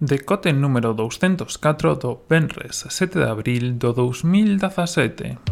Decote número 204 do Benres 7 de abril do 2017.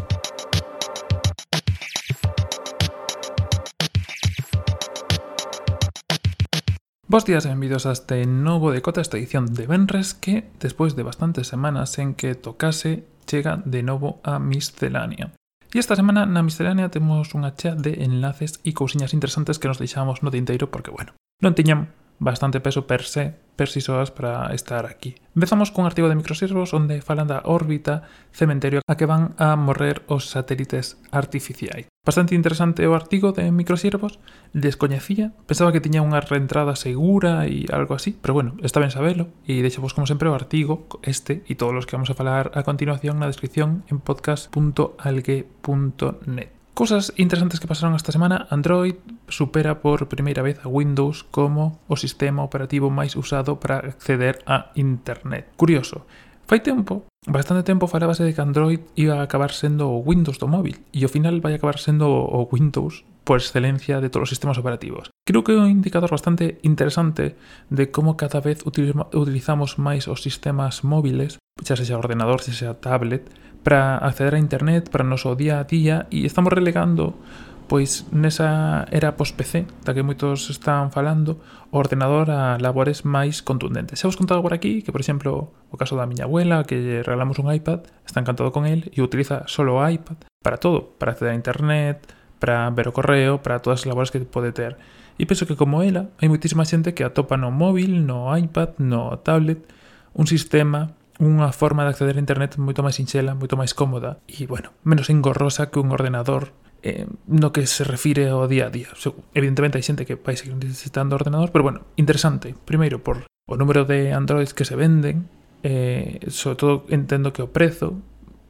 Bos días e benvidos a este novo decote, esta edición de Benres que, despois de bastantes semanas en que tocase, chega de novo a Miscelánea. E esta semana na miscelánea temos unha chea de enlaces e cousiñas interesantes que nos deixamos no tinteiro porque, bueno, non tiñan bastante peso per se, per si soas para estar aquí. Empezamos cun artigo de Microservos onde falan da órbita cementerio a que van a morrer os satélites artificiais. Bastante interesante o artigo de Microservos, descoñecía, pensaba que tiña unha reentrada segura e algo así, pero bueno, está ben sabelo e deixamos como sempre o artigo este e todos os que vamos a falar a continuación na descripción en podcast.algue.net. Cosas interesantes que pasaron esta semana, Android supera por primeira vez a Windows como o sistema operativo máis usado para acceder a Internet. Curioso, Fai tempo, bastante tempo falábase de que Android iba a acabar sendo o Windows do móvil e ao final vai acabar sendo o Windows por excelencia de todos os sistemas operativos. Creo que é un indicador bastante interesante de como cada vez utilizamos máis os sistemas móviles, xa sexa ordenador, xa sexa tablet, para acceder a internet, para noso día a día e estamos relegando pois nesa era post-PC da que moitos están falando o ordenador a labores máis contundentes. Xa vos contado por aquí que, por exemplo, o caso da miña abuela que lle regalamos un iPad, está encantado con el e utiliza solo o iPad para todo, para acceder a internet, para ver o correo, para todas as labores que pode ter. E penso que como ela, hai moitísima xente que atopa no móvil, no iPad, no tablet, un sistema unha forma de acceder a internet moito máis sinxela, moito máis cómoda e, bueno, menos engorrosa que un ordenador eh, no que se refire ao día a día. So, evidentemente hai xente que vai seguir necesitando ordenador, pero, bueno, interesante. Primeiro, por o número de Androids que se venden, eh, sobre todo entendo que o prezo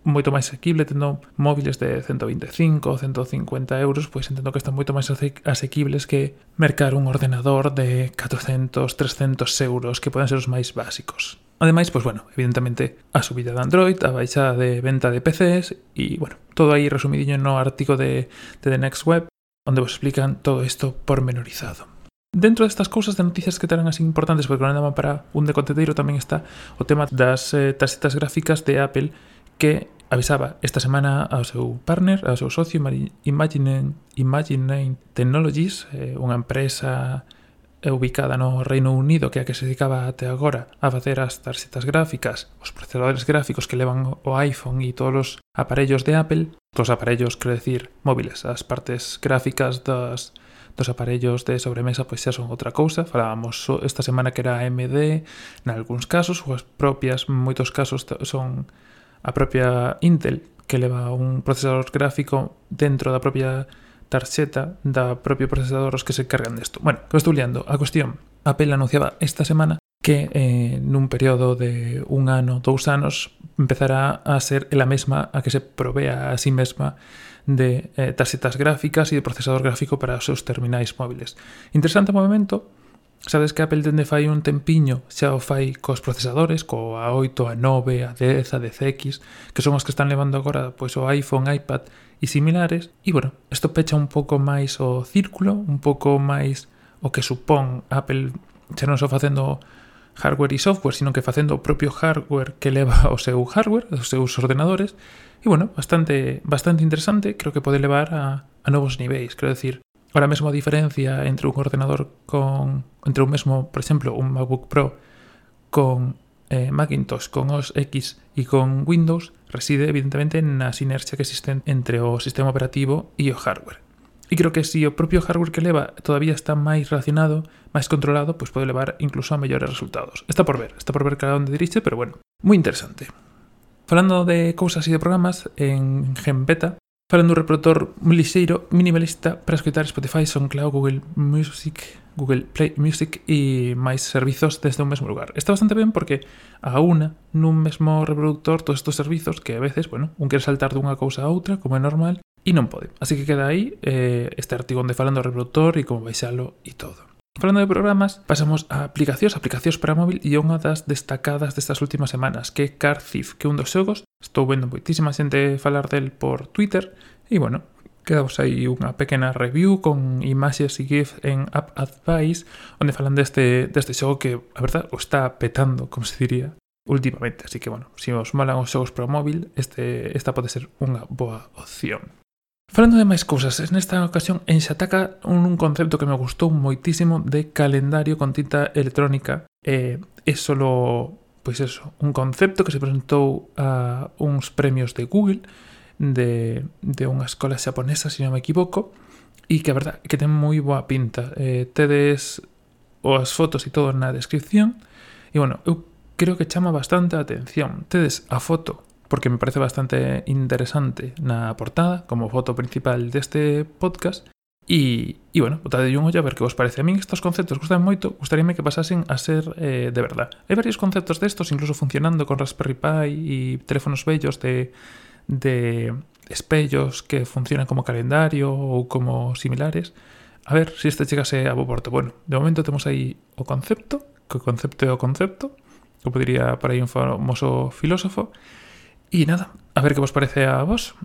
moito máis asequible tendo móviles de 125 150 euros pois entendo que están moito máis asequibles que mercar un ordenador de 400 300 euros que poden ser os máis básicos Ademais, pois bueno, evidentemente a subida de Android, a baixada de venta de PCs e, bueno, todo aí resumidiño no artigo de, de The Next Web onde vos explican todo isto pormenorizado. Dentro destas cousas de noticias que terán así importantes, porque non andaban para un de contenteiro, tamén está o tema das eh, tarxetas gráficas de Apple que avisaba esta semana ao seu partner, ao seu socio Imagine, Imagine Technologies, eh, unha empresa eh, ubicada no Reino Unido que a que se dedicaba até agora a facer as tarxetas gráficas, os procesadores gráficos que levan o iPhone e todos os aparellos de Apple, dos aparellos, quero decir, móviles, as partes gráficas das, dos aparellos de sobremesa pois xa son outra cousa, falábamos esta semana que era AMD, nalgúns casos, ou as propias, moitos casos son a propia Intel que leva un procesador gráfico dentro da propia tarxeta da propio procesador os que se cargan desto. Bueno, que estou liando. A cuestión, Apple anunciaba esta semana que eh, nun período de un ano, dous anos, empezará a ser ela mesma a que se provea a sí mesma de eh, tarxetas gráficas e de procesador gráfico para os seus terminais móviles. Interesante movimento, Sabes que Apple dende fai un tempiño xa o fai cos procesadores, co A8, A9, A10, A10X, que son os que están levando agora pois o iPhone, iPad e similares. E bueno, isto pecha un pouco máis o círculo, un pouco máis o que supón Apple xa non só facendo hardware e software, sino que facendo o propio hardware que leva o seu hardware, os seus ordenadores. E bueno, bastante, bastante interesante, creo que pode levar a, a novos niveis, quero decir, Ahora mesmo a diferencia entre un ordenador con entre un mesmo, por exemplo, un MacBook Pro con eh, Macintosh, con OS X e con Windows reside evidentemente na sinerxia que existe entre o sistema operativo e o hardware. E creo que si o propio hardware que leva todavía está máis relacionado, máis controlado, pois pode levar incluso a mellores resultados. Está por ver, está por ver cada onde dirixe, pero bueno, moi interesante. Falando de cousas e de programas, en GenBeta para un reproductor lixeiro minimalista para escoitar Spotify, SoundCloud, Google Music, Google Play Music e máis servizos desde un mesmo lugar. Está bastante ben porque a unha nun mesmo reproductor todos estes servizos que a veces, bueno, un quer saltar dunha cousa a outra, como é normal, e non pode. Así que queda aí eh, este artigo onde falando reproductor e como baixalo e todo. Falando de programas, pasamos a aplicacións, aplicacións para móvil e unha das destacadas destas últimas semanas, que é Car Thief, que é un dos xogos, estou vendo moitísima xente falar del por Twitter, e bueno, quedamos aí unha pequena review con imaxes e gif en App Advice, onde falan deste, deste xogo que, a verdad, o está petando, como se diría, últimamente. Así que, bueno, se si os molan os xogos para o móvil, este, esta pode ser unha boa opción. Falando de máis cousas, nesta ocasión enxataca un, un concepto que me gustou moitísimo de calendario con tinta electrónica. Eh, é solo, pois eso, un concepto que se presentou a uns premios de Google de, de unha escola xaponesa, se non me equivoco, e que a verdad que ten moi boa pinta. Eh, tedes as fotos e todo na descripción, e bueno, eu creo que chama bastante a atención. Tedes a foto porque me parece bastante interesante na portada como foto principal deste podcast E, e bueno, botade un ollo a ver que vos parece. A min estes conceptos gustan moito, gustaríame que pasasen a ser eh, de verdad. Hai varios conceptos destos, incluso funcionando con Raspberry Pi e teléfonos bellos de, de espellos que funcionan como calendario ou como similares. A ver se si este chegase a bo porto. Bueno, de momento temos aí o concepto, que o concepto é o concepto, como diría para aí un famoso filósofo, E nada, a ver que vos parece a vos.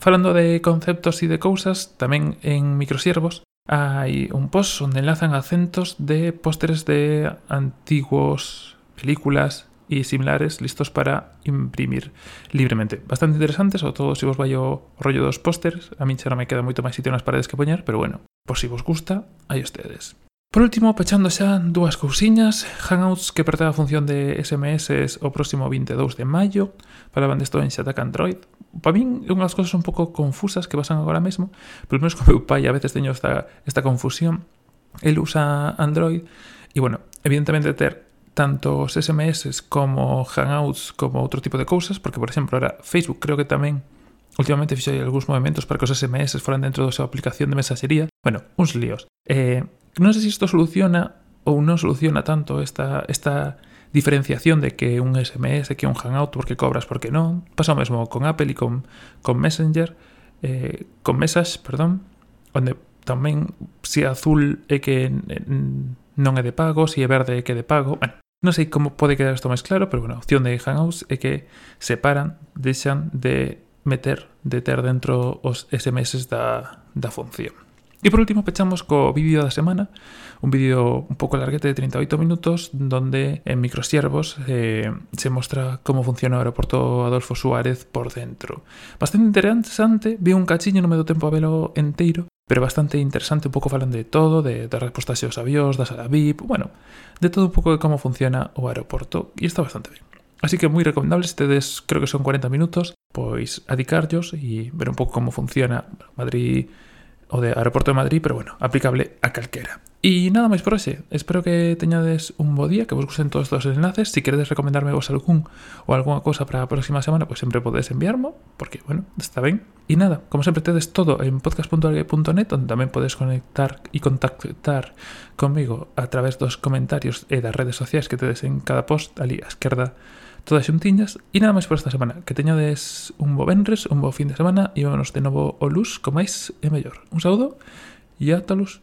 Falando de conceptos e de cousas, tamén en microsiervos hai un post onde enlazan acentos de pósteres de antigos películas e similares listos para imprimir libremente. Bastante interesantes, sobre todo se vos vai rollo dos pósters. A min xa non me queda moito máis sitio nas paredes que poñer, pero bueno, por si vos gusta, aí ustedes. Por último, pechando xa dúas cousiñas, Hangouts que perdeu a función de SMS o próximo 22 de maio, falaban desto en Xataca Android. Para min é unhas cousas un pouco confusas que pasan agora mesmo, pelo menos con meu pai a veces teño esta, esta confusión. El usa Android e, bueno, evidentemente ter tantos SMS como Hangouts como outro tipo de cousas, porque, por exemplo, ahora Facebook creo que tamén Últimamente fixei algúns movimentos para que os SMS foran dentro da súa aplicación de mensaxería. Bueno, uns líos. Eh, non sei se isto soluciona ou non soluciona tanto esta, esta diferenciación de que un SMS, que un Hangout, porque cobras, porque non. Pasa o mesmo con Apple e con, con Messenger, eh, con Mesas, perdón, onde tamén se azul é que non é de pago, se é verde é que é de pago. Bueno, non sei como pode quedar isto máis claro, pero bueno, a opción de Hangouts é que separan, deixan de meter, de ter dentro os SMS da, da función. E por último pechamos co vídeo da semana, un vídeo un pouco larguete de 38 minutos donde en microsiervos eh, se mostra como funciona o aeroporto Adolfo Suárez por dentro. Bastante interesante, vi un cachiño, non me do tempo a velo enteiro, pero bastante interesante, un pouco falan de todo, de, de respostas aos avións, da sala VIP, bueno, de todo un pouco de como funciona o aeroporto, e está bastante ben. Así que moi recomendable, se tedes, creo que son 40 minutos, pois adicarllos e ver un pouco como funciona Madrid o de Aeroporto de Madrid, pero bueno, aplicable a calquera. E nada máis por hoxe. Espero que teñades un bo día, que vos gusten todos os enlaces. Si queredes recomendarme vos algún ou algunha cosa para a próxima semana, pues sempre podedes enviarmo, porque, bueno, está ben. E nada, como sempre tedes todo en podcast.algue.net, onde tamén podes conectar e contactar comigo a través dos comentarios e das redes sociais que tedes en cada post, ali a esquerda, todas xuntiñas. E nada máis por esta semana. Que teñades un bo venres, un bo fin de semana e vámonos de novo o luz, comáis e mellor. Un saúdo e ata luz.